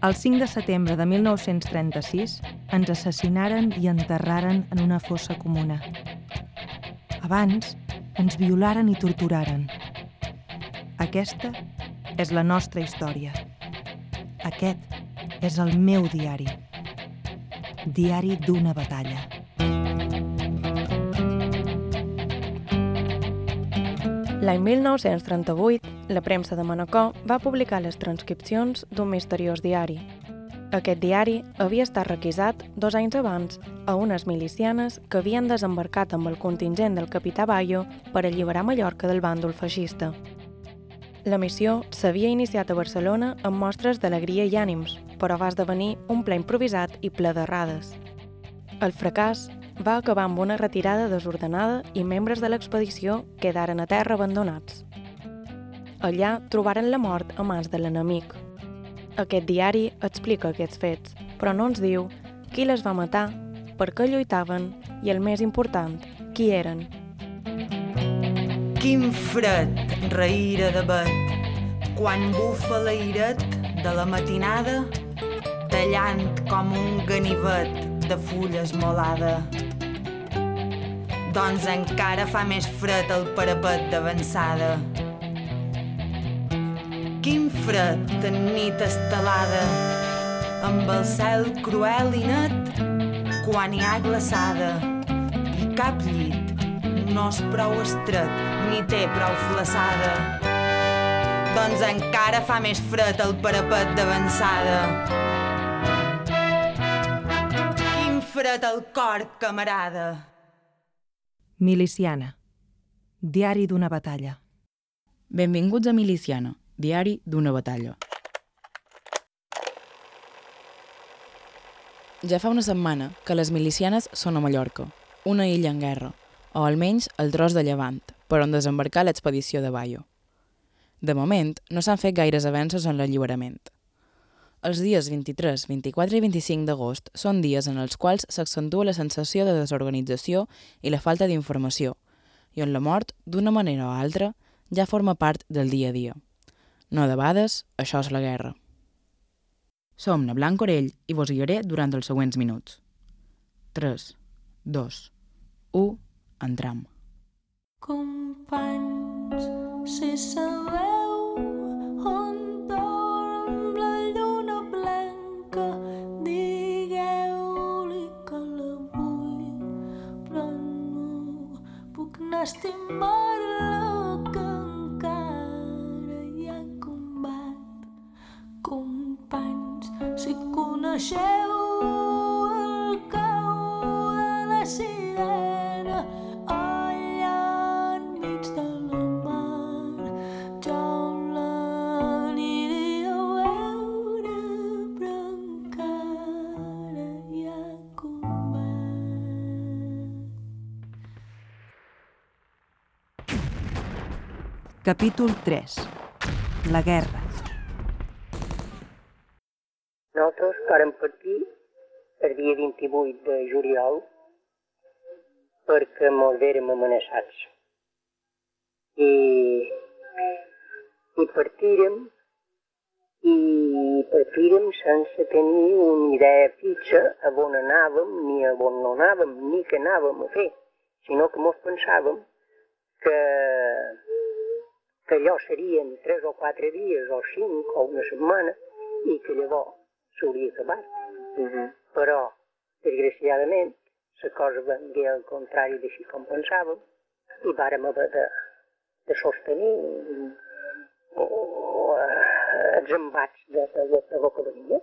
El 5 de setembre de 1936 ens assassinaren i enterraren en una fossa comuna. Abans ens violaren i torturaren. Aquesta és la nostra història. Aquest és el meu diari. Diari d'una batalla. L'any 1938, la premsa de Manacor va publicar les transcripcions d'un misteriós diari. Aquest diari havia estat requisat dos anys abans a unes milicianes que havien desembarcat amb el contingent del capità Bayo per alliberar Mallorca del bàndol feixista. La missió s'havia iniciat a Barcelona amb mostres d'alegria i ànims, però va esdevenir un ple improvisat i ple d'errades. El fracàs va acabar amb una retirada desordenada i membres de l'expedició quedaren a terra abandonats. Allà trobaren la mort a mans de l'enemic. Aquest diari explica aquests fets, però no ens diu qui les va matar, per què lluitaven i, el més important, qui eren. Quin fred, raïra de bet, quan bufa l'airet de la matinada, tallant com un ganivet de fulla esmolada. Doncs encara fa més fred el parapet d'avançada. Fred de nit estelada, amb el cel cruel i net, quan hi ha glaçada, i cap llit no és prou estret ni té prou flaçada. Doncs encara fa més fred el parapet d'avançada. Quin fred al cor, camarada. Miliciana. Diari d'una batalla. Benvinguts a Miliciana, diari d'una batalla. Ja fa una setmana que les milicianes són a Mallorca, una illa en guerra, o almenys el tros de Llevant, per on desembarcar l'expedició de Bayo. De moment, no s'han fet gaires avenços en l'alliberament. Els dies 23, 24 i 25 d'agost són dies en els quals s'accentua la sensació de desorganització i la falta d'informació, i on la mort, d'una manera o altra, ja forma part del dia a dia. No debades, això és la guerra. Som na Blanc Orell i vos guiaré durant els següents minuts. 3, 2, 1, entram. Companys, si sabeu on dorm la lluna blanca, digueu-li que la vull, però no puc anar a coneixeu el cau de la sirena allà enmig de la mar, jo l'aniria a veure, però encara hi ha combat. Capítol 3. La guerra. Nosaltres vàrem partir el dia 28 de juliol perquè mos érem amenaçats. I, i partírem i partírem sense tenir una idea fixa a on anàvem, ni a on no anàvem, ni què anàvem a fer, sinó que mos pensàvem que, que allò serien tres o quatre dies o cinc o una setmana i que llavors s'hauria acabat. Mm -hmm. Però, desgraciadament, la cosa vengué al contrari d'així com pensàvem i vàrem haver de, de sostenir els embats de, de, de, de lo que venia.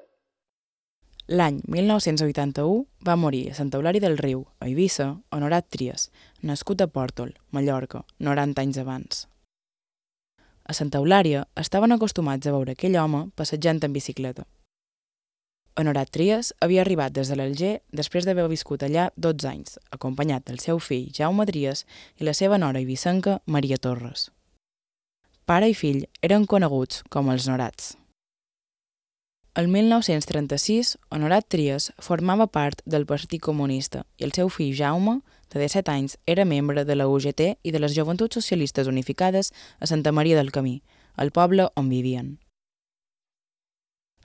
L'any 1981 va morir a Sant Eulari del Riu, a Eivissa, Honorat Trias, nascut a Pòrtol, Mallorca, 90 anys abans. A Santa Eulària estaven acostumats a veure aquell home passejant en bicicleta. Honorat Trias havia arribat des de l'Alger després d'haver viscut allà 12 anys, acompanyat del seu fill Jaume Trias i la seva nora ibicenca Maria Torres. Pare i fill eren coneguts com els Norats. El 1936, Honorat Trias formava part del Partit Comunista i el seu fill Jaume, de 17 anys, era membre de la UGT i de les Joventuts Socialistes Unificades a Santa Maria del Camí, el poble on vivien.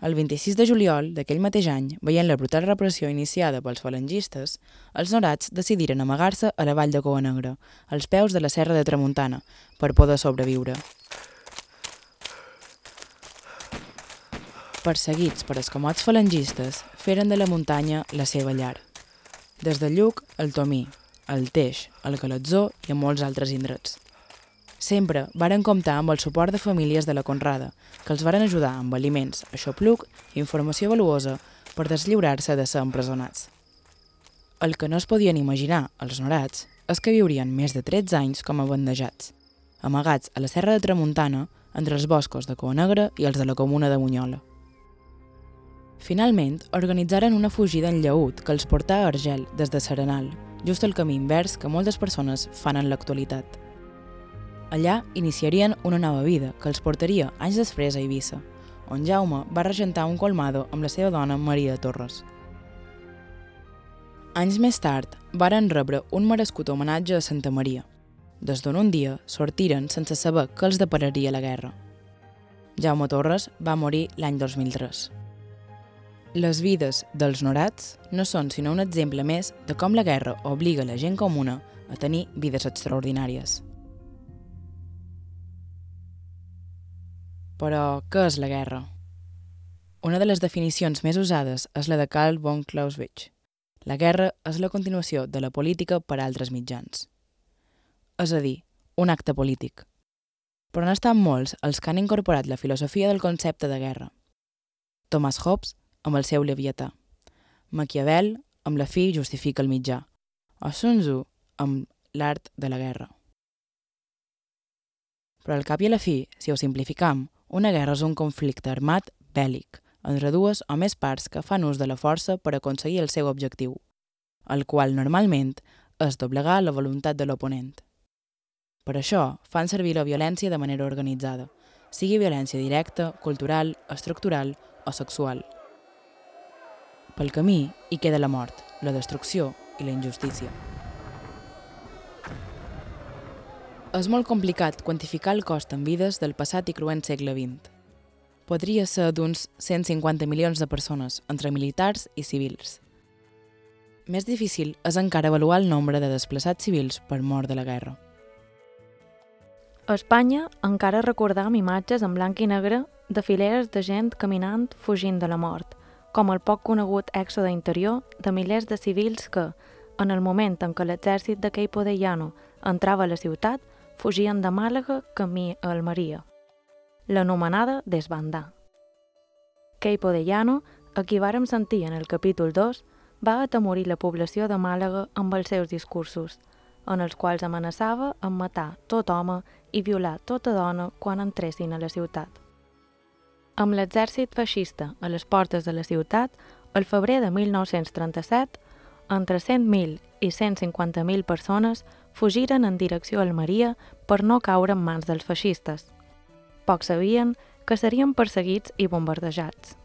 El 26 de juliol d'aquell mateix any, veient la brutal repressió iniciada pels falangistes, els norats decidiren amagar-se a la vall de Coa Negra, als peus de la serra de Tramuntana, per poder sobreviure. Perseguits per escamots falangistes, feren de la muntanya la seva llar. Des de Lluc, el Tomí, el Teix, el Calatzó i a molts altres indrets. Sempre varen comptar amb el suport de famílies de la Conrada, que els varen ajudar amb aliments, aixopluc i informació valuosa per deslliurar-se de ser empresonats. El que no es podien imaginar, els norats, és que viurien més de 13 anys com a bandejats, amagats a la serra de Tramuntana entre els boscos de Coa Negra i els de la comuna de Bunyola. Finalment, organitzaren una fugida en llaüt que els portà a Argel des de Serenal, just el camí invers que moltes persones fan en l'actualitat. Allà iniciarien una nova vida que els portaria anys després a Eivissa, on Jaume va regentar un colmado amb la seva dona Maria Torres. Anys més tard, varen rebre un merescut homenatge a Santa Maria, des d'on un dia sortiren sense saber què els depararia la guerra. Jaume Torres va morir l'any 2003. Les vides dels norats no són sinó un exemple més de com la guerra obliga la gent comuna a tenir vides extraordinàries. Però què és la guerra? Una de les definicions més usades és la de Karl von Clausewitz. La guerra és la continuació de la política per a altres mitjans. És a dir, un acte polític. Però no estan molts els que han incorporat la filosofia del concepte de guerra. Thomas Hobbes amb el seu Leviatà. Maquiavel amb la fi justifica el mitjà. O Sun Tzu amb l'art de la guerra. Però al cap i a la fi, si ho simplificam, una guerra és un conflicte armat bèl·lic entre dues o més parts que fan ús de la força per aconseguir el seu objectiu, el qual normalment és doblegar la voluntat de l'oponent. Per això fan servir la violència de manera organitzada, sigui violència directa, cultural, estructural o sexual. Pel camí hi queda la mort, la destrucció i la injustícia. És molt complicat quantificar el cost en vides del passat i cruent segle XX. Podria ser d'uns 150 milions de persones, entre militars i civils. Més difícil és encara avaluar el nombre de desplaçats civils per mort de la guerra. A Espanya encara recordam imatges en blanc i negre de fileres de gent caminant fugint de la mort, com el poc conegut èxode interior de milers de civils que, en el moment en què l'exèrcit de Queipo de Llano entrava a la ciutat, fugien de Màlaga camí a Almeria, l'anomenada desbandar. Queipo de Llano, a qui vàrem sentir en el capítol 2, va atemorir la població de Màlaga amb els seus discursos, en els quals amenaçava amb matar tot home i violar tota dona quan entressin a la ciutat. Amb l'exèrcit feixista a les portes de la ciutat, el febrer de 1937, entre 100.000 i 150.000 persones fugiren en direcció a Almeria per no caure en mans dels feixistes. Pocs sabien que serien perseguits i bombardejats.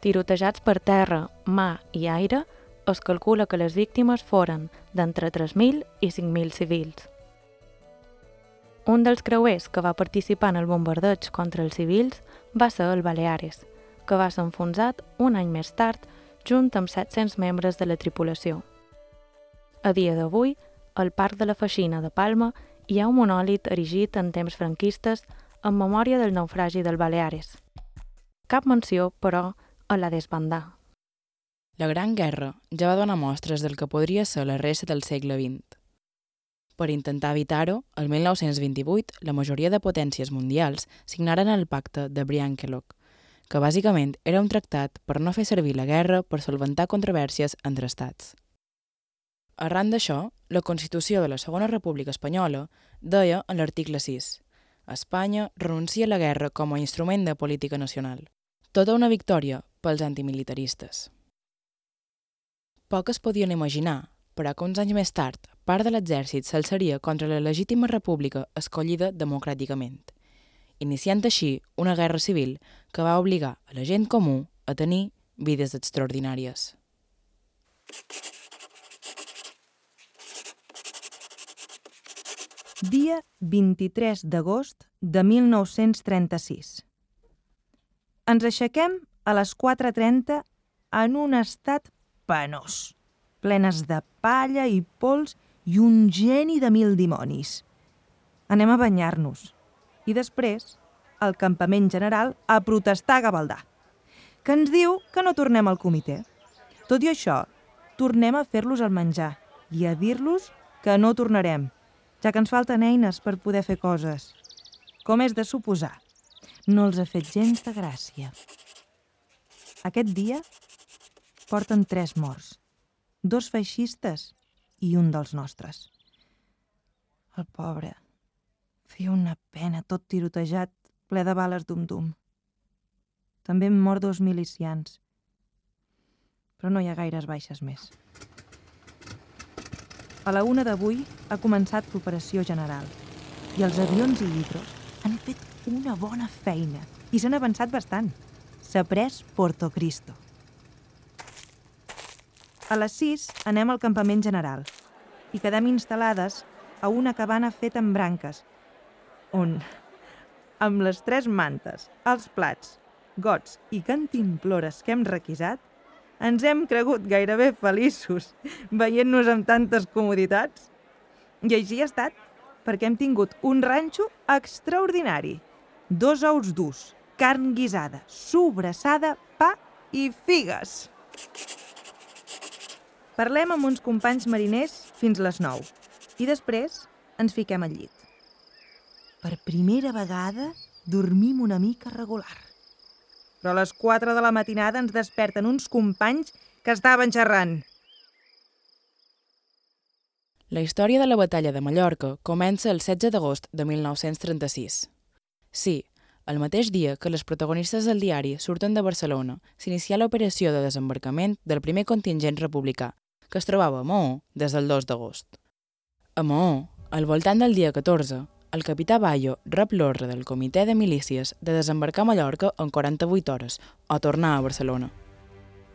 Tirotejats per terra, mà i aire, es calcula que les víctimes foren d'entre 3.000 i 5.000 civils. Un dels creuers que va participar en el bombardeig contra els civils va ser el Baleares, que va ser enfonsat un any més tard junt amb 700 membres de la tripulació. A dia d'avui, al Parc de la Feixina de Palma hi ha un monòlit erigit en temps franquistes en memòria del naufragi del Baleares. Cap menció, però, a la desbandar. La Gran Guerra ja va donar mostres del que podria ser la resta del segle XX. Per intentar evitar-ho, el 1928 la majoria de potències mundials signaren el pacte de Briankelog, que bàsicament era un tractat per no fer servir la guerra per solventar controvèrsies entre estats. Arran d'això, la Constitució de la Segona República Espanyola deia en l'article 6 Espanya renuncia a la guerra com a instrument de política nacional. Tota una victòria pels antimilitaristes. Poc es podien imaginar, però que uns anys més tard, part de l'exèrcit s'alçaria contra la legítima república escollida democràticament, iniciant així una guerra civil que va obligar a la gent comú a tenir vides extraordinàries. Dia 23 d'agost de 1936. Ens aixequem a les 4.30 en un estat penós, plenes de palla i pols i un geni de mil dimonis. Anem a banyar-nos i després al campament general a protestar a Gavaldà, que ens diu que no tornem al comitè. Tot i això, tornem a fer-los el menjar i a dir-los que no tornarem, ja que ens falten eines per poder fer coses. Com és de suposar, no els ha fet gens de gràcia. Aquest dia porten tres morts, dos feixistes i un dels nostres. El pobre feia una pena tot tirotejat, ple de bales dum-dum. També han mort dos milicians, però no hi ha gaires baixes més. A la una d'avui ha començat l'operació general i els avions i hidros han fet una bona feina i s'han avançat bastant. S'ha pres Porto Cristo. A les 6 anem al campament general i quedem instal·lades a una cabana feta amb branques, on, amb les tres mantes, els plats, gots i cantimplores que hem requisat, ens hem cregut gairebé feliços veient-nos amb tantes comoditats. I així ha estat, perquè hem tingut un ranxo extraordinari. Dos ous durs, carn guisada, sobrassada, pa i figues. Parlem amb uns companys mariners fins les 9 i després ens fiquem al llit. Per primera vegada dormim una mica regular. Però a les 4 de la matinada ens desperten uns companys que estaven xerrant. La història de la batalla de Mallorca comença el 16 d'agost de 1936. Sí, el mateix dia que les protagonistes del diari surten de Barcelona, s'inicia l'operació de desembarcament del primer contingent republicà, que es trobava a Maó des del 2 d'agost. A Maó, al voltant del dia 14, el capità Bayo rep l'ordre del comitè de milícies de desembarcar a Mallorca en 48 hores o tornar a Barcelona.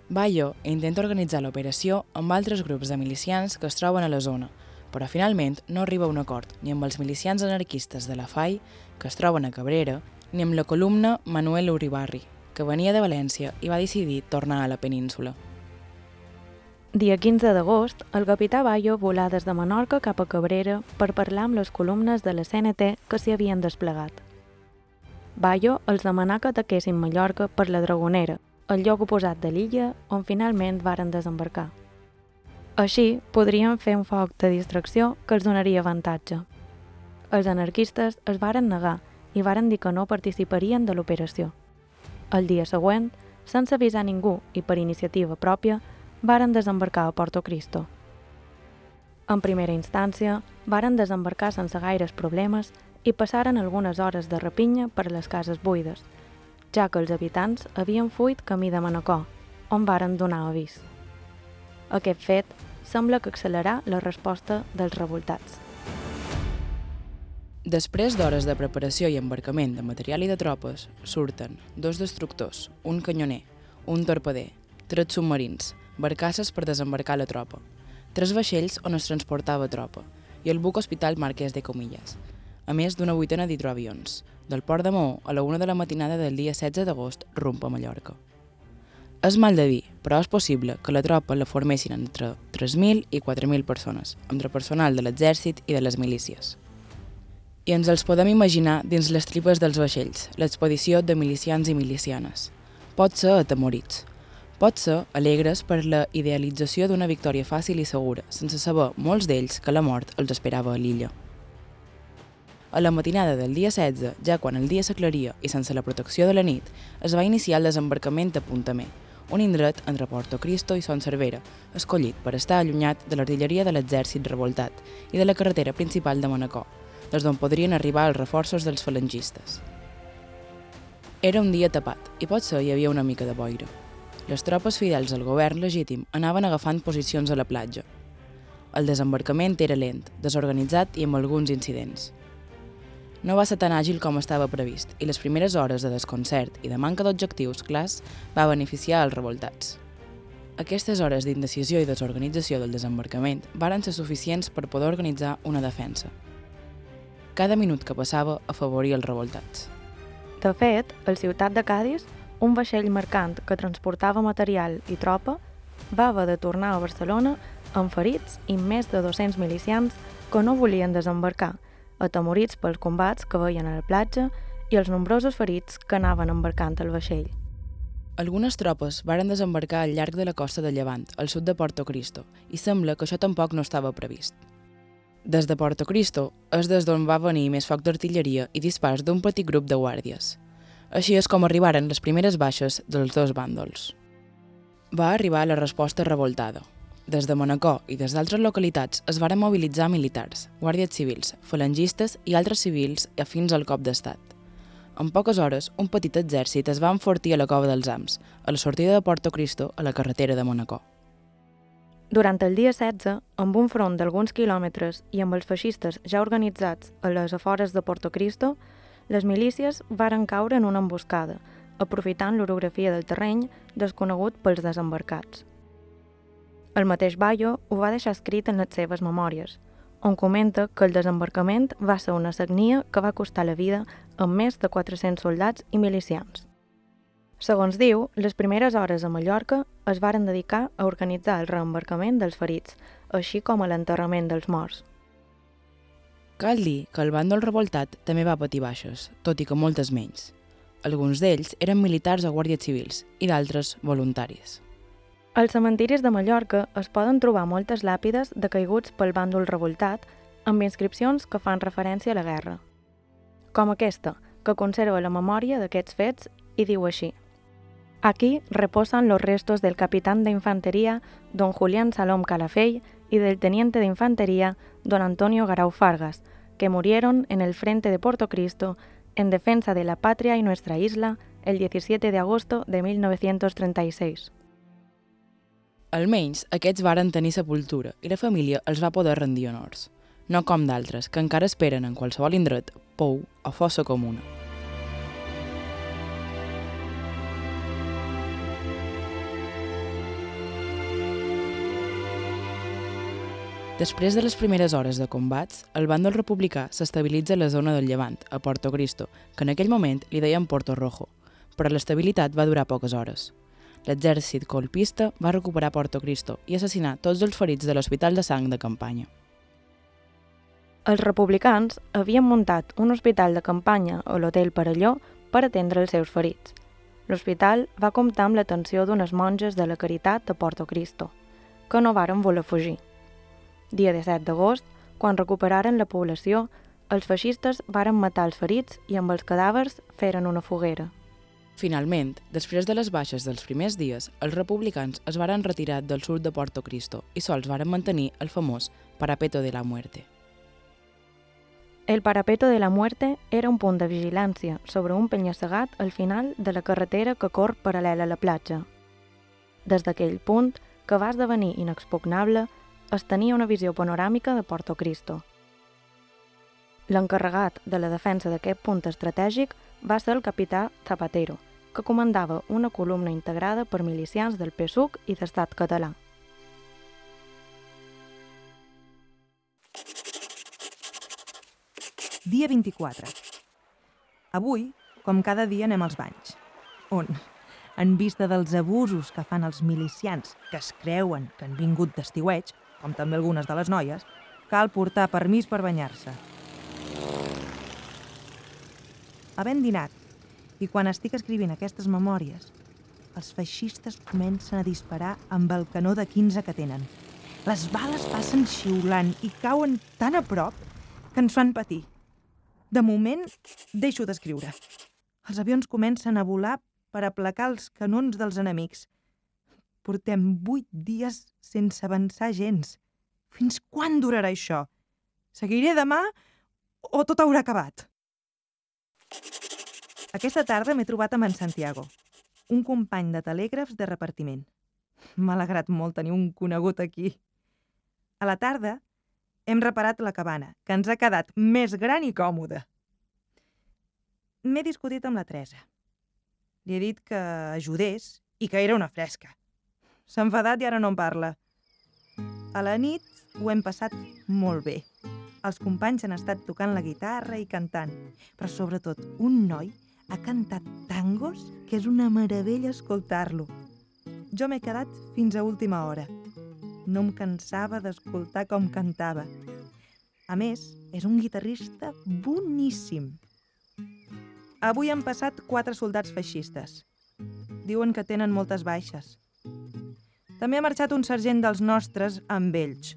Bayo intenta organitzar l'operació amb altres grups de milicians que es troben a la zona, però finalment no arriba a un acord ni amb els milicians anarquistes de la FAI, que es troben a Cabrera, ni amb la columna Manuel Uribarri, que venia de València i va decidir tornar a la península. Dia 15 d'agost, el capità Bayo volà des de Menorca cap a Cabrera per parlar amb les columnes de la CNT que s'hi havien desplegat. Bayo els demanà que ataquessin Mallorca per la Dragonera, el lloc oposat de l'illa on finalment varen desembarcar. Així, podrien fer un foc de distracció que els donaria avantatge. Els anarquistes es varen negar i varen dir que no participarien de l'operació. El dia següent, sense avisar ningú i per iniciativa pròpia, varen desembarcar a Porto Cristo. En primera instància, varen desembarcar sense gaires problemes i passaren algunes hores de rapinya per les cases buides, ja que els habitants havien fuit camí de Manacor, on varen donar avís. Aquest fet sembla que accelerà la resposta dels revoltats. Després d'hores de preparació i embarcament de material i de tropes, surten dos destructors, un canyoner, un torpeder, tres submarins, barcasses per desembarcar la tropa, tres vaixells on es transportava tropa i el buc hospital Marquès de Comillas, a més d'una vuitena d'hidroavions, del port de Maó a la una de la matinada del dia 16 d'agost rump a Mallorca. És mal de dir, però és possible que la tropa la formessin entre 3.000 i 4.000 persones, entre personal de l'exèrcit i de les milícies. I ens els podem imaginar dins les tripes dels vaixells, l'expedició de milicians i milicianes. Pot ser atemorits, pot ser alegres per la idealització d'una victòria fàcil i segura, sense saber molts d'ells que la mort els esperava a l'illa. A la matinada del dia 16, ja quan el dia s'aclaria i sense la protecció de la nit, es va iniciar el desembarcament a Puntamé, un indret entre Porto Cristo i Son Cervera, escollit per estar allunyat de l'artilleria de l'exèrcit revoltat i de la carretera principal de Manacor, des d'on podrien arribar els reforços dels falangistes. Era un dia tapat i potser hi havia una mica de boira. Les tropes fidels al govern legítim anaven agafant posicions a la platja. El desembarcament era lent, desorganitzat i amb alguns incidents. No va ser tan àgil com estava previst i les primeres hores de desconcert i de manca d'objectius clars va beneficiar els revoltats. Aquestes hores d'indecisió i desorganització del desembarcament varen ser suficients per poder organitzar una defensa. Cada minut que passava afavoria els revoltats. De fet, el ciutat de Cádiz un vaixell mercant que transportava material i tropa va haver de tornar a Barcelona amb ferits i més de 200 milicians que no volien desembarcar, atemorits pels combats que veien a la platja i els nombrosos ferits que anaven embarcant el vaixell. Algunes tropes varen desembarcar al llarg de la costa de Llevant, al sud de Porto Cristo, i sembla que això tampoc no estava previst. Des de Porto Cristo és des d'on va venir més foc d'artilleria i dispars d'un petit grup de guàrdies. Així és com arribaren les primeres baixes dels dos bàndols. Va arribar la resposta revoltada. Des de Manacor i des d'altres localitats es varen mobilitzar militars, guàrdies civils, falangistes i altres civils afins al cop d'estat. En poques hores, un petit exèrcit es va enfortir a la cova dels Ams, a la sortida de Porto Cristo a la carretera de Manacor. Durant el dia 16, amb un front d'alguns quilòmetres i amb els feixistes ja organitzats a les afores de Porto Cristo, les milícies varen caure en una emboscada, aprofitant l'orografia del terreny desconegut pels desembarcats. El mateix Bayo ho va deixar escrit en les seves memòries, on comenta que el desembarcament va ser una sagnia que va costar la vida a més de 400 soldats i milicians. Segons diu, les primeres hores a Mallorca es varen dedicar a organitzar el reembarcament dels ferits, així com a l'enterrament dels morts. Cal dir que el bàndol revoltat també va patir baixes, tot i que moltes menys. Alguns d'ells eren militars o guàrdies civils i d'altres voluntaris. Als cementiris de Mallorca es poden trobar moltes làpides de caiguts pel bàndol revoltat amb inscripcions que fan referència a la guerra. Com aquesta, que conserva la memòria d'aquests fets i diu així. Aquí reposan los restos del capitán de infantería don Julián Salom Calafell y del teniente de infantería don Antonio Garau Fargas, que murieron en el frente de Porto Cristo en defensa de la patria y nuestra isla el 17 de agosto de 1936. Almenys aquests varen tenir sepultura i la família els va poder rendir honors, no com d'altres que encara esperen en qualsevol indret pou o fossa comuna. Després de les primeres hores de combats, el bàndol republicà s'estabilitza a la zona del Llevant, a Porto Cristo, que en aquell moment li deien Porto Rojo, però l'estabilitat va durar poques hores. L'exèrcit colpista va recuperar Porto Cristo i assassinar tots els ferits de l'Hospital de Sang de campanya. Els republicans havien muntat un hospital de campanya a l'Hotel Parelló per atendre els seus ferits. L'hospital va comptar amb l'atenció d'unes monges de la Caritat de Porto Cristo, que no varen voler fugir. Dia 17 d'agost, quan recuperaren la població, els feixistes varen matar els ferits i amb els cadàvers feren una foguera. Finalment, després de les baixes dels primers dies, els republicans es varen retirar del sud de Porto Cristo i sols varen mantenir el famós Parapeto de la Muerte. El Parapeto de la Muerte era un punt de vigilància sobre un penya-segat al final de la carretera que cor paral·lela a la platja. Des d'aquell punt, que va esdevenir inexpugnable, es tenia una visió panoràmica de Porto Cristo. L'encarregat de la defensa d'aquest punt estratègic va ser el capità Zapatero, que comandava una columna integrada per milicians del PSUC i d'estat català. Dia 24. Avui, com cada dia, anem als banys. On, en vista dels abusos que fan els milicians que es creuen que han vingut d'estiueig, com també algunes de les noies, cal portar permís per banyar-se. Havent dinat, i quan estic escrivint aquestes memòries, els feixistes comencen a disparar amb el canó de 15 que tenen. Les bales passen xiulant i cauen tan a prop que ens fan patir. De moment, deixo d'escriure. Els avions comencen a volar per aplacar els canons dels enemics. Portem vuit dies sense avançar gens. Fins quan durarà això? Seguiré demà o tot haurà acabat? Aquesta tarda m'he trobat amb en Santiago, un company de telègrafs de repartiment. M'ha alegrat molt tenir un conegut aquí. A la tarda hem reparat la cabana, que ens ha quedat més gran i còmoda. M'he discutit amb la Teresa. Li he dit que ajudés i que era una fresca. S'ha enfadat i ara no en parla. A la nit ho hem passat molt bé. Els companys han estat tocant la guitarra i cantant, però sobretot un noi ha cantat tangos que és una meravella escoltar-lo. Jo m'he quedat fins a última hora. No em cansava d'escoltar com cantava. A més, és un guitarrista boníssim. Avui han passat quatre soldats feixistes. Diuen que tenen moltes baixes. També ha marxat un sergent dels nostres amb ells,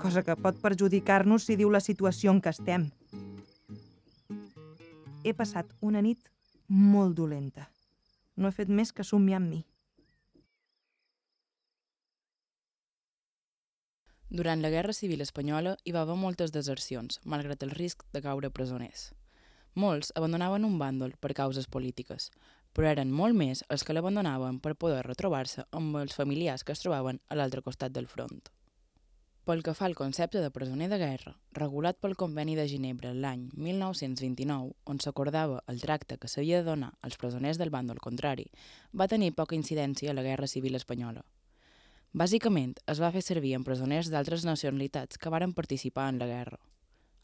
cosa que pot perjudicar-nos si diu la situació en què estem. He passat una nit molt dolenta. No he fet més que somiar amb mi. Durant la Guerra Civil Espanyola hi va haver moltes desercions, malgrat el risc de caure presoners. Molts abandonaven un bàndol per causes polítiques, però eren molt més els que l'abandonaven per poder retrobar-se amb els familiars que es trobaven a l'altre costat del front. Pel que fa al concepte de presoner de guerra, regulat pel Conveni de Ginebra l'any 1929, on s'acordava el tracte que s'havia de donar als presoners del bàndol contrari, va tenir poca incidència a la Guerra Civil Espanyola. Bàsicament, es va fer servir en presoners d'altres nacionalitats que varen participar en la guerra.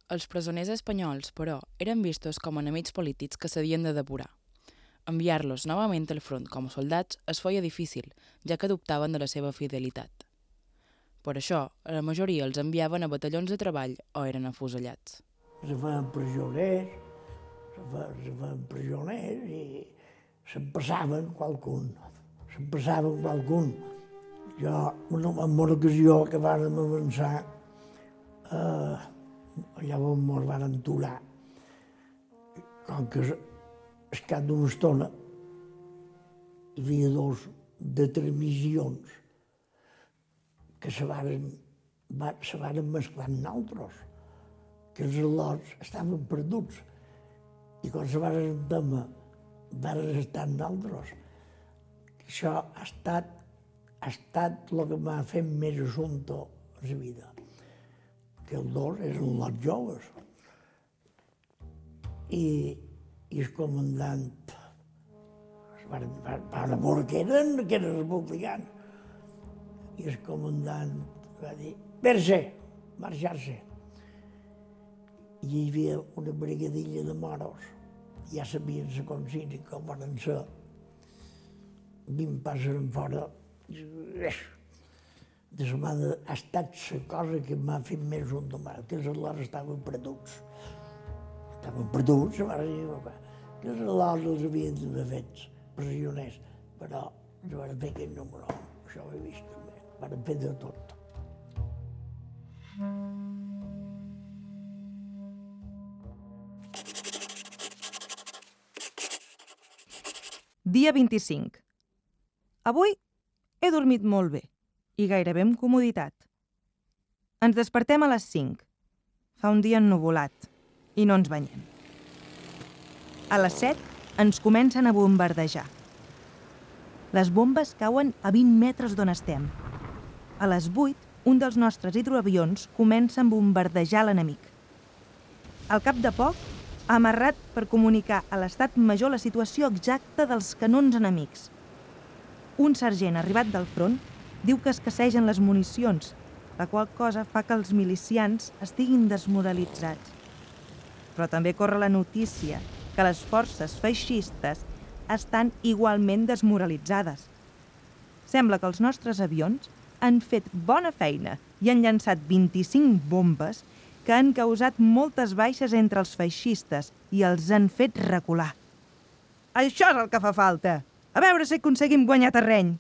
Els presoners espanyols, però, eren vistos com enemics polítics que s'havien de depurar. Enviar-los novament al front com a soldats es feia difícil, ja que dubtaven de la seva fidelitat. Per això, la majoria els enviaven a batallons de treball o eren afusellats. se feien presoners, se feien, se feien i se'n passaven qualcun, se'n passaven qualcun. Jo, una, en una ocasió que vàrem avançar, eh, on mos varen aturar, com que es cap d'una estona hi havia dos de transmissions que se varen, va, se varen mesclar amb nosaltres que els al·lots estaven perduts. I quan se van entendre, van estar amb nosaltres. Això ha estat, ha estat el que m'ha fet més assumpte a la vida. Que els dos eren lots joves. I, i el comandant van, van, van veure que eren, que eren republicans. I el comandant va dir, ver-se, marxar-se i hi havia una brigadilla de moros. Ja sabien la consigna com van ser. Vint passen fora. De la mà ha estat la cosa que m'ha fet més un de mal, que els alhora estaven perduts. Estaven perduts, que els alhora els havien d'haver fets pressioners, però els van fer aquell número, això ho he vist també, van fer de tot. Dia 25. Avui he dormit molt bé i gairebé amb comoditat. Ens despertem a les 5. Fa un dia ennuvolat i no ens banyem. A les 7 ens comencen a bombardejar. Les bombes cauen a 20 metres d'on estem. A les 8, un dels nostres hidroavions comença a bombardejar l'enemic. Al cap de poc, ha amarrat per comunicar a l'estat major la situació exacta dels canons enemics. Un sergent arribat del front diu que escassegen les municions, la qual cosa fa que els milicians estiguin desmoralitzats. Però també corre la notícia que les forces feixistes estan igualment desmoralitzades. Sembla que els nostres avions han fet bona feina i han llançat 25 bombes que han causat moltes baixes entre els feixistes i els han fet recular. Això és el que fa falta. A veure si aconseguim guanyar terreny.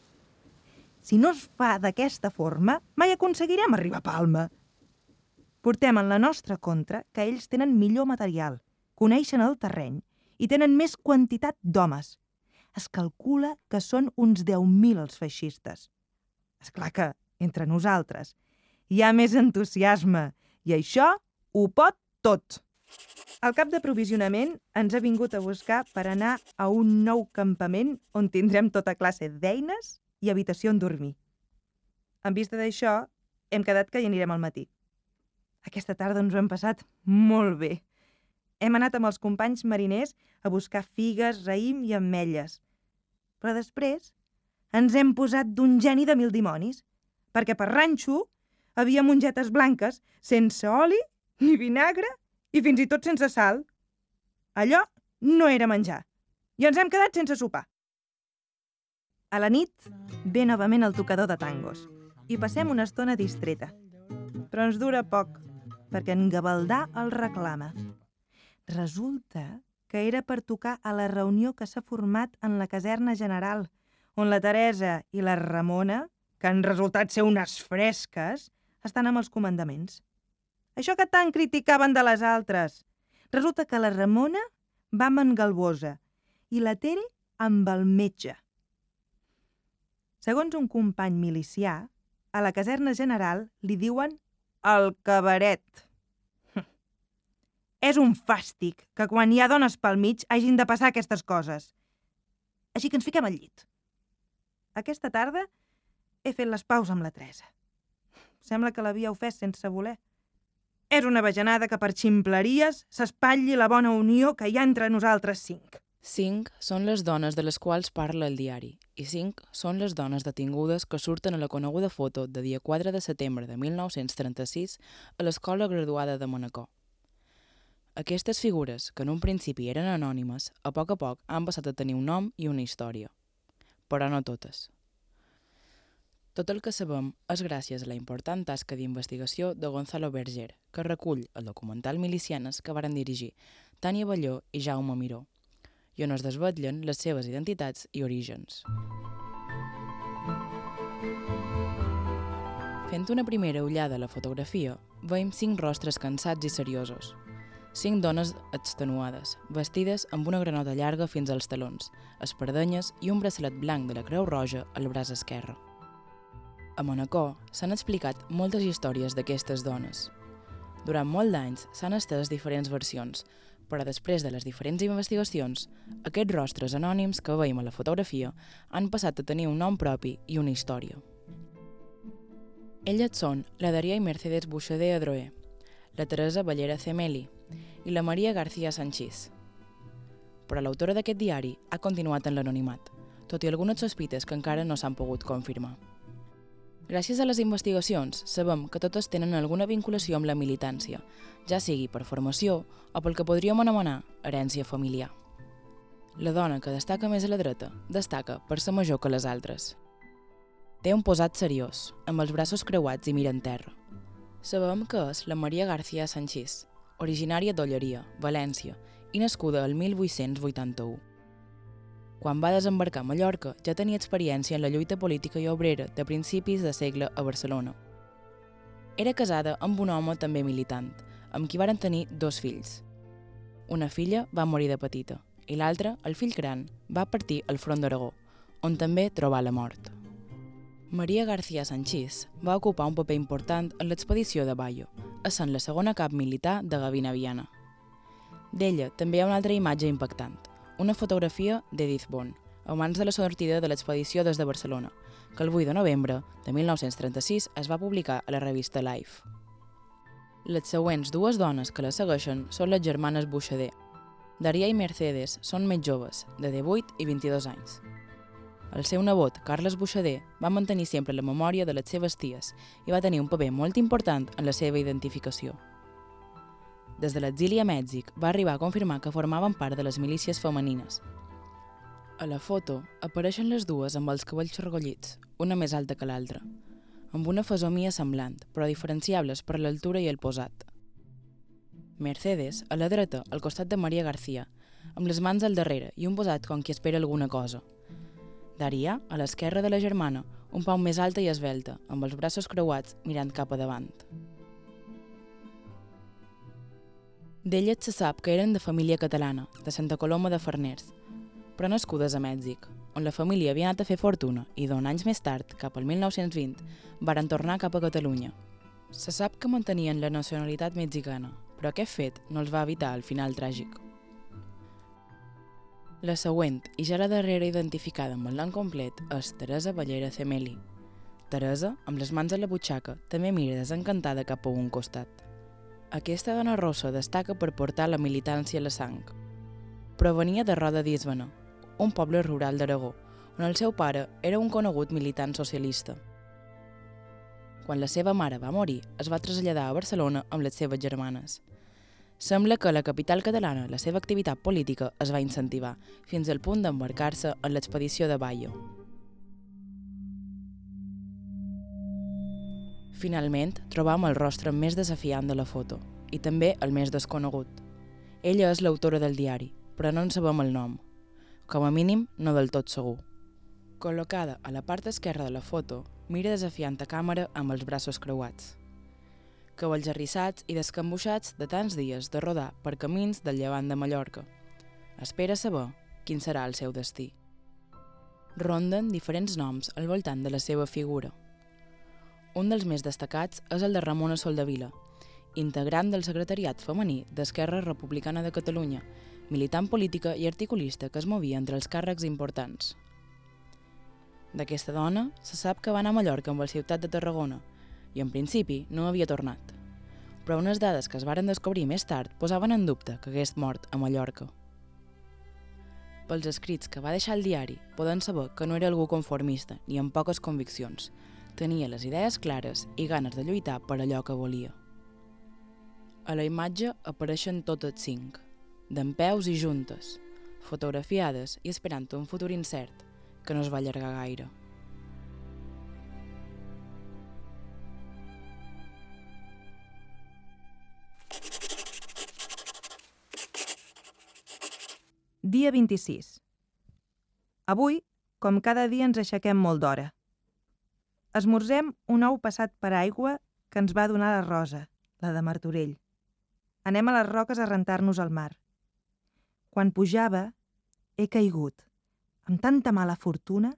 Si no es fa d'aquesta forma, mai aconseguirem arribar a Palma. Portem en la nostra contra que ells tenen millor material, coneixen el terreny i tenen més quantitat d'homes. Es calcula que són uns 10.000 els feixistes. És clar que, entre nosaltres, hi ha més entusiasme i això ho pot tot. El cap d'aprovisionament ens ha vingut a buscar per anar a un nou campament on tindrem tota classe d'eines i habitació on dormir. En vista d'això, hem quedat que hi anirem al matí. Aquesta tarda ens ho hem passat molt bé. Hem anat amb els companys mariners a buscar figues, raïm i ametlles. Però després ens hem posat d'un geni de mil dimonis, perquè per ranxo havia mongetes blanques sense oli ni vinagre i fins i tot sense sal. Allò no era menjar. i ens hem quedat sense sopar. A la nit ve novament el tocador de tangos i passem una estona distreta. Però ens dura poc, perquè en Gavaldà el reclama. Resulta que era per tocar a la reunió que s'ha format en la caserna general, on la Teresa i la Ramona, que han resultat ser unes fresques, estan amb els comandaments. Això que tant criticaven de les altres. Resulta que la Ramona va amb en Galbosa i la Tere amb el metge. Segons un company milicià, a la caserna general li diuen el cabaret. És un fàstic que quan hi ha dones pel mig hagin de passar aquestes coses. Així que ens fiquem al llit. Aquesta tarda he fet les paus amb la Teresa. Sembla que l'havia ofès sense voler. És una bajanada que per ximpleries s'espatlli la bona unió que hi ha entre nosaltres cinc. Cinc són les dones de les quals parla el diari i cinc són les dones detingudes que surten a la coneguda foto de dia 4 de setembre de 1936 a l'escola graduada de Manacor. Aquestes figures, que en un principi eren anònimes, a poc a poc han passat a tenir un nom i una història. Però no totes. Tot el que sabem és gràcies a la important tasca d'investigació de Gonzalo Berger, que recull el documental Milicianes que varen dirigir Tània Balló i Jaume Miró, i on es desvetllen les seves identitats i orígens. Fent una primera ullada a la fotografia, veiem cinc rostres cansats i seriosos. Cinc dones extenuades, vestides amb una granota llarga fins als talons, espardenyes i un braçalet blanc de la Creu Roja al braç esquerre. A Manacor s'han explicat moltes històries d'aquestes dones. Durant molt d'anys s'han estès diferents versions, però després de les diferents investigacions, aquests rostres anònims que veiem a la fotografia han passat a tenir un nom propi i una història. Elles són la Daria i Mercedes Buixader Adroé, la Teresa Ballera Cemeli i la Maria García Sanchís. Però l'autora d'aquest diari ha continuat en l'anonimat, tot i algunes sospites que encara no s'han pogut confirmar. Gràcies a les investigacions, sabem que totes tenen alguna vinculació amb la militància, ja sigui per formació o pel que podríem anomenar herència familiar. La dona que destaca més a la dreta destaca per ser major que les altres. Té un posat seriós, amb els braços creuats i mira en terra. Sabem que és la Maria García Sanchís, originària d'Olleria, València, i nascuda el 1881. Quan va desembarcar a Mallorca ja tenia experiència en la lluita política i obrera de principis de segle a Barcelona. Era casada amb un home també militant, amb qui varen tenir dos fills. Una filla va morir de petita i l'altra, el fill gran, va partir al front d'Aragó, on també trobà la mort. Maria García Sanchís va ocupar un paper important en l'expedició de Bayo, essent la segona cap militar de Gavina Viana. D'ella també hi ha una altra imatge impactant, una fotografia d'Edith Bon, abans de la sortida de l'expedició des de Barcelona, que el 8 de novembre de 1936 es va publicar a la revista Life. Les següents dues dones que la segueixen són les germanes Buixader. Daria i Mercedes són més joves, de 18 i 22 anys. El seu nebot, Carles Buixader, va mantenir sempre la memòria de les seves ties i va tenir un paper molt important en la seva identificació. Des de l'exili a Mèxic va arribar a confirmar que formaven part de les milícies femenines. A la foto apareixen les dues amb els cabells regollits, una més alta que l'altra, amb una fesomia semblant, però diferenciables per l'altura i el posat. Mercedes, a la dreta, al costat de Maria García, amb les mans al darrere i un posat com qui espera alguna cosa. Daria, a l'esquerra de la germana, un pau més alta i esvelta, amb els braços creuats mirant cap a davant. D'elles se sap que eren de família catalana, de Santa Coloma de Farners, però nascudes a Mèxic, on la família havia anat a fer fortuna i d'on anys més tard, cap al 1920, varen tornar cap a Catalunya. Se sap que mantenien la nacionalitat mexicana, però aquest fet no els va evitar el final tràgic. La següent, i ja la darrera identificada amb el nom complet, és Teresa Ballera Cemeli. Teresa, amb les mans a la butxaca, també mira desencantada cap a un costat. Aquesta dona rossa destaca per portar la militància a la sang. Provenia de Roda d'Isbana, un poble rural d'Aragó, on el seu pare era un conegut militant socialista. Quan la seva mare va morir, es va traslladar a Barcelona amb les seves germanes. Sembla que a la capital catalana la seva activitat política es va incentivar, fins al punt d'embarcar-se en l'expedició de Bayo. Finalment, trobam el rostre més desafiant de la foto, i també el més desconegut. Ella és l'autora del diari, però no en sabem el nom. Com a mínim, no del tot segur. Col·locada a la part esquerra de la foto, mira desafiant a càmera amb els braços creuats. Cavalls arrissats i descambuixats de tants dies de rodar per camins del llevant de Mallorca. Espera saber quin serà el seu destí. Ronden diferents noms al voltant de la seva figura. Un dels més destacats és el de Ramona Soldavila, integrant del secretariat femení d'Esquerra Republicana de Catalunya, militant política i articulista que es movia entre els càrrecs importants. D'aquesta dona se sap que va anar a Mallorca amb la ciutat de Tarragona i en principi no havia tornat. Però unes dades que es varen descobrir més tard posaven en dubte que hagués mort a Mallorca. Pels escrits que va deixar el diari, poden saber que no era algú conformista ni amb poques conviccions. Tenia les idees clares i ganes de lluitar per allò que volia. A la imatge apareixen totes cinc, d'en peus i juntes, fotografiades i esperant un futur incert que no es va allargar gaire. Dia 26. Avui, com cada dia, ens aixequem molt d'hora. Esmorzem un ou passat per aigua que ens va donar la Rosa, la de Martorell. Anem a les roques a rentar-nos al mar. Quan pujava, he caigut, amb tanta mala fortuna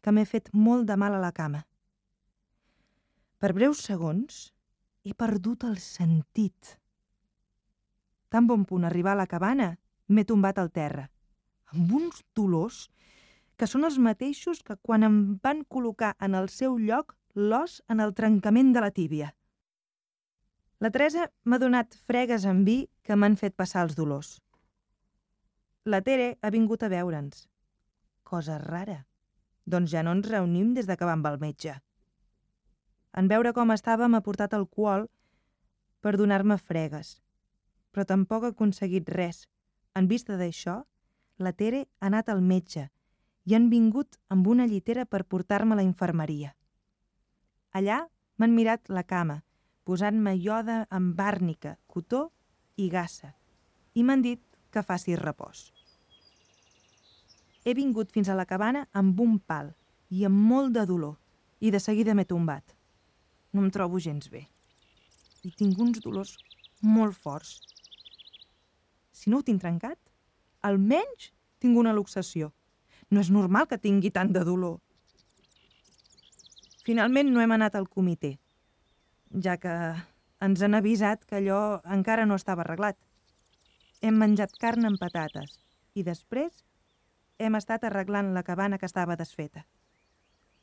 que m'he fet molt de mal a la cama. Per breus segons, he perdut el sentit. Tan bon punt arribar a la cabana, m'he tombat al terra, amb uns dolors que són els mateixos que quan em van col·locar en el seu lloc l'os en el trencament de la tíbia. La Teresa m'ha donat fregues amb vi que m'han fet passar els dolors. La Tere ha vingut a veure'ns. Cosa rara. Doncs ja no ens reunim des de que vam al metge. En veure com estava m'ha portat alcohol per donar-me fregues, però tampoc ha aconseguit res. En vista d'això, la Tere ha anat al metge i han vingut amb una llitera per portar-me a la infermeria. Allà m'han mirat la cama, posant-me ioda amb àrnica, cotó i gassa, i m'han dit que faci repòs. He vingut fins a la cabana amb un pal i amb molt de dolor, i de seguida m'he tombat. No em trobo gens bé. I tinc uns dolors molt forts. Si no ho tinc trencat, almenys tinc una luxació. No és normal que tingui tant de dolor. Finalment no hem anat al comitè, ja que ens han avisat que allò encara no estava arreglat. Hem menjat carn amb patates i després hem estat arreglant la cabana que estava desfeta.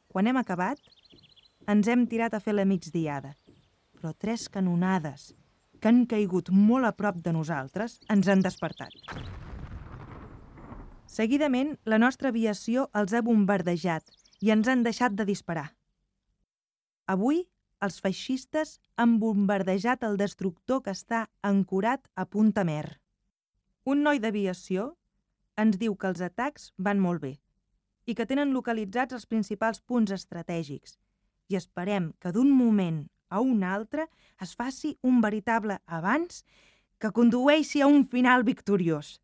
Quan hem acabat, ens hem tirat a fer la migdiada, però tres canonades que han caigut molt a prop de nosaltres ens han despertat. Seguidament, la nostra aviació els ha bombardejat i ens han deixat de disparar. Avui, els feixistes han bombardejat el destructor que està ancorat a Punta Mer. Un noi d'aviació ens diu que els atacs van molt bé i que tenen localitzats els principals punts estratègics i esperem que d'un moment a un altre es faci un veritable abans que condueixi a un final victoriós.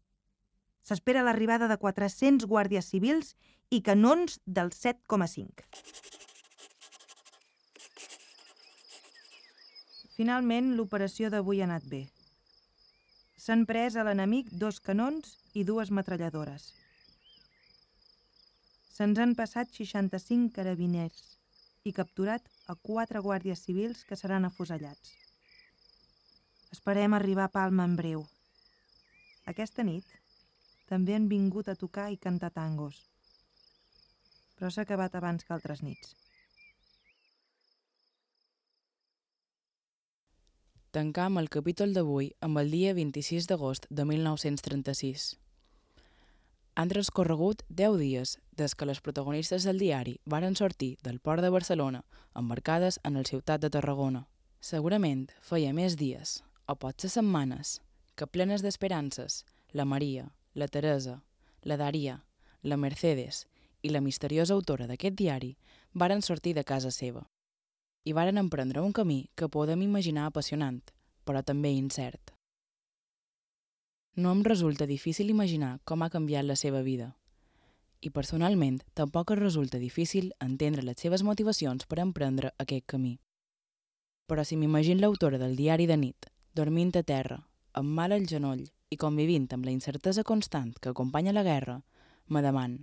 S'espera l'arribada de 400 guàrdies civils i canons del 7,5. Finalment, l'operació d'avui ha anat bé. S'han pres a l'enemic dos canons i dues metralladores. Se'ns han passat 65 carabiners i capturat a quatre guàrdies civils que seran afusellats. Esperem arribar a Palma en breu. Aquesta nit també han vingut a tocar i cantar tangos, però s'ha acabat abans que altres nits. Tancam el capítol d'avui amb el dia 26 d'agost de 1936. Han transcorregut 10 dies des que les protagonistes del diari varen sortir del port de Barcelona embarcades en el ciutat de Tarragona. Segurament feia més dies, o potser setmanes, que plenes d'esperances, la Maria, la Teresa, la Daria, la Mercedes i la misteriosa autora d'aquest diari varen sortir de casa seva i varen emprendre un camí que podem imaginar apassionant, però també incert. No em resulta difícil imaginar com ha canviat la seva vida. I personalment tampoc es resulta difícil entendre les seves motivacions per emprendre aquest camí. Però si m'imagino l'autora del diari de nit, dormint a terra, amb mal al genoll i convivint amb la incertesa constant que acompanya la guerra, me deman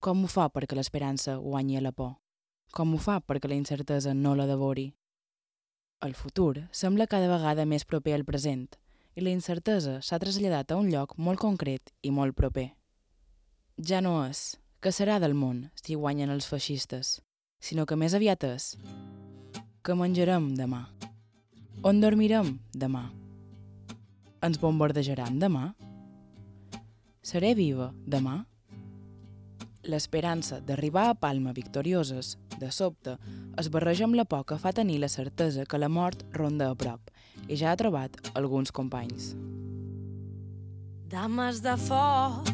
com ho fa perquè l'esperança guanyi a la por? Com ho fa perquè la incertesa no la devori? El futur sembla cada vegada més proper al present i la incertesa s'ha traslladat a un lloc molt concret i molt proper. Ja no és que serà del món si guanyen els feixistes, sinó que més aviat és que menjarem demà. On dormirem demà? Ens bombardejaran demà? Seré viva demà? L'esperança d'arribar a Palma victorioses, de sobte, es barreja amb la por que fa tenir la certesa que la mort ronda a prop i ja ha trobat alguns companys. Dames de foc,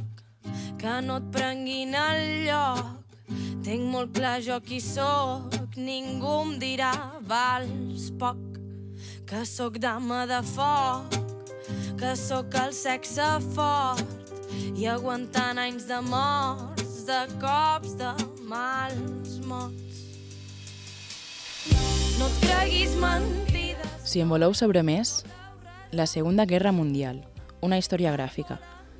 que no et prenguin el lloc. Tinc molt clar jo qui sóc, ningú em dirà vals poc. Que sóc dama de foc, que sóc el sexe fort i aguantant anys de morts, de cops, de mals mots. No et creguis mentides. Si en voleu saber més, La Segunda Guerra Mundial, una història gràfica,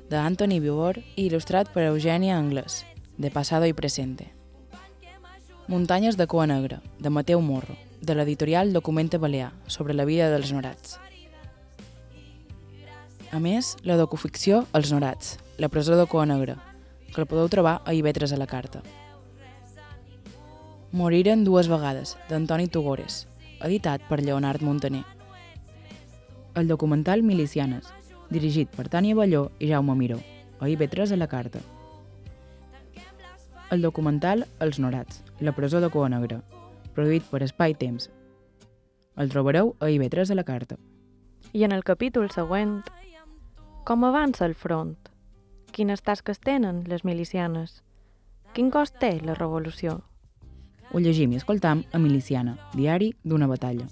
de Anthony Vivor i il·lustrat per Eugènia Anglès, de Pasado i Presente. Muntanyes de cua negra, de Mateu Morro, de l'editorial Documente Balear, sobre la vida dels norats. A més, la docuficció Els norats, la presó de cua negra, que el podeu trobar a Ivetres a la carta. Moriren dues vegades, d'Antoni Tugores, editat per Leonard Montaner. El documental Milicianes, dirigit per Tània Balló i Jaume Miró, a IB3 a la carta. El documental Els Norats, la presó de Coa Negra, produït per Espai Temps. El trobareu a IB3 a la carta. I en el capítol següent, com avança el front? Quines tasques tenen les milicianes? Quin cost té la revolució? Ho llegim i escoltam a Miliciana, diari d'una batalla.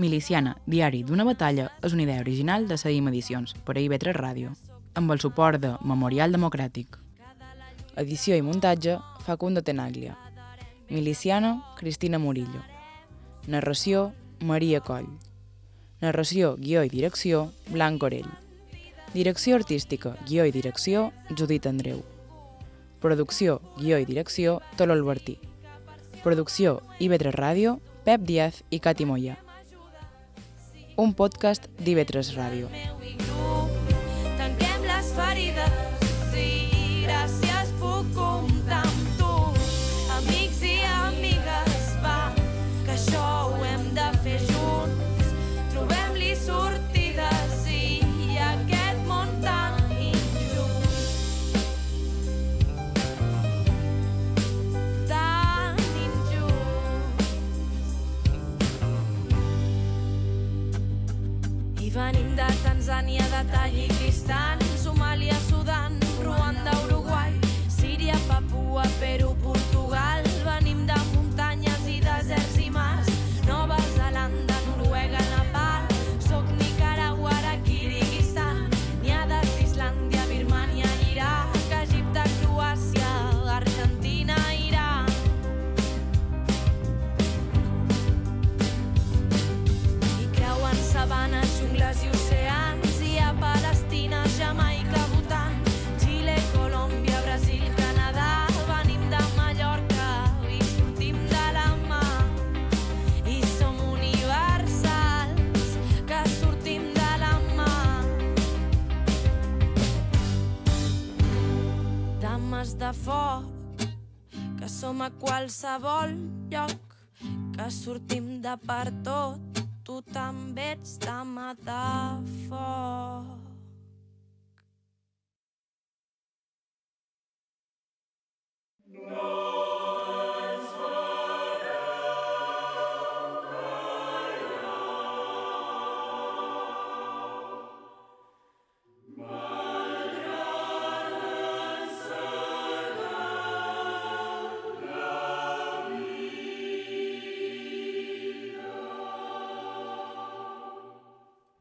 Miliciana, diari d'una batalla és una idea original de Seguim Edicions per a IB3 Ràdio, amb el suport de Memorial Democràtic. Edició i muntatge, Facundo Tenaglia. Miliciana, Cristina Murillo. Narració, Maria Coll. Narració, guió i direcció, Blanc Orell. Direcció artística, guió i direcció, Judit Andreu. Producció, guió i direcció, Tolo Albertí. Producció, IB3 Ràdio, Pep Díaz i Cati Moya. Un podcast d'IB3 Ràdio. Tanquem les ferides i gràcies Tanzània, de Tajikistan, qualsevol lloc, que sortim de per